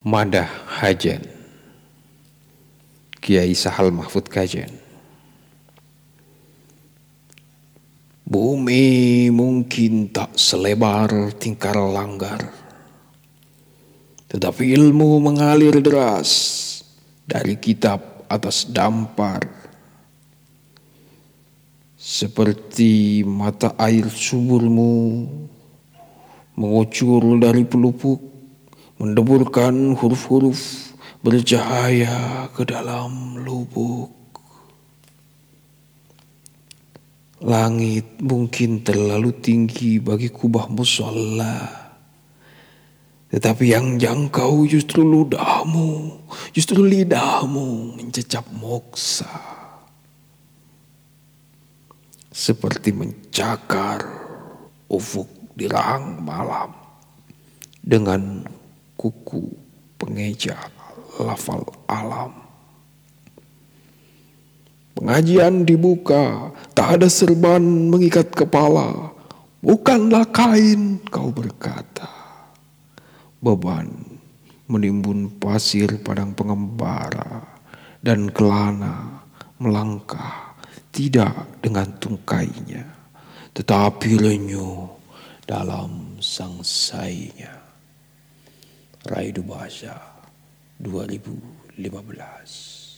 Madah Hajan Kiai Sahal Mahfud Kajen. Bumi mungkin tak selebar tingkar langgar Tetapi ilmu mengalir deras Dari kitab atas dampar. Seperti mata air suburmu Mengucur dari pelupuk mendeburkan huruf-huruf bercahaya ke dalam lubuk. Langit mungkin terlalu tinggi bagi kubah musola. Tetapi yang jangkau justru ludahmu, justru lidahmu mencecap moksa. Seperti mencakar ufuk di rahang malam dengan kuku pengeja lafal alam. Pengajian dibuka, tak ada serban mengikat kepala. Bukanlah kain, kau berkata. Beban menimbun pasir padang pengembara dan kelana melangkah tidak dengan tungkainya, tetapi renyuh dalam sangsainya. Raidu Bahasa 2015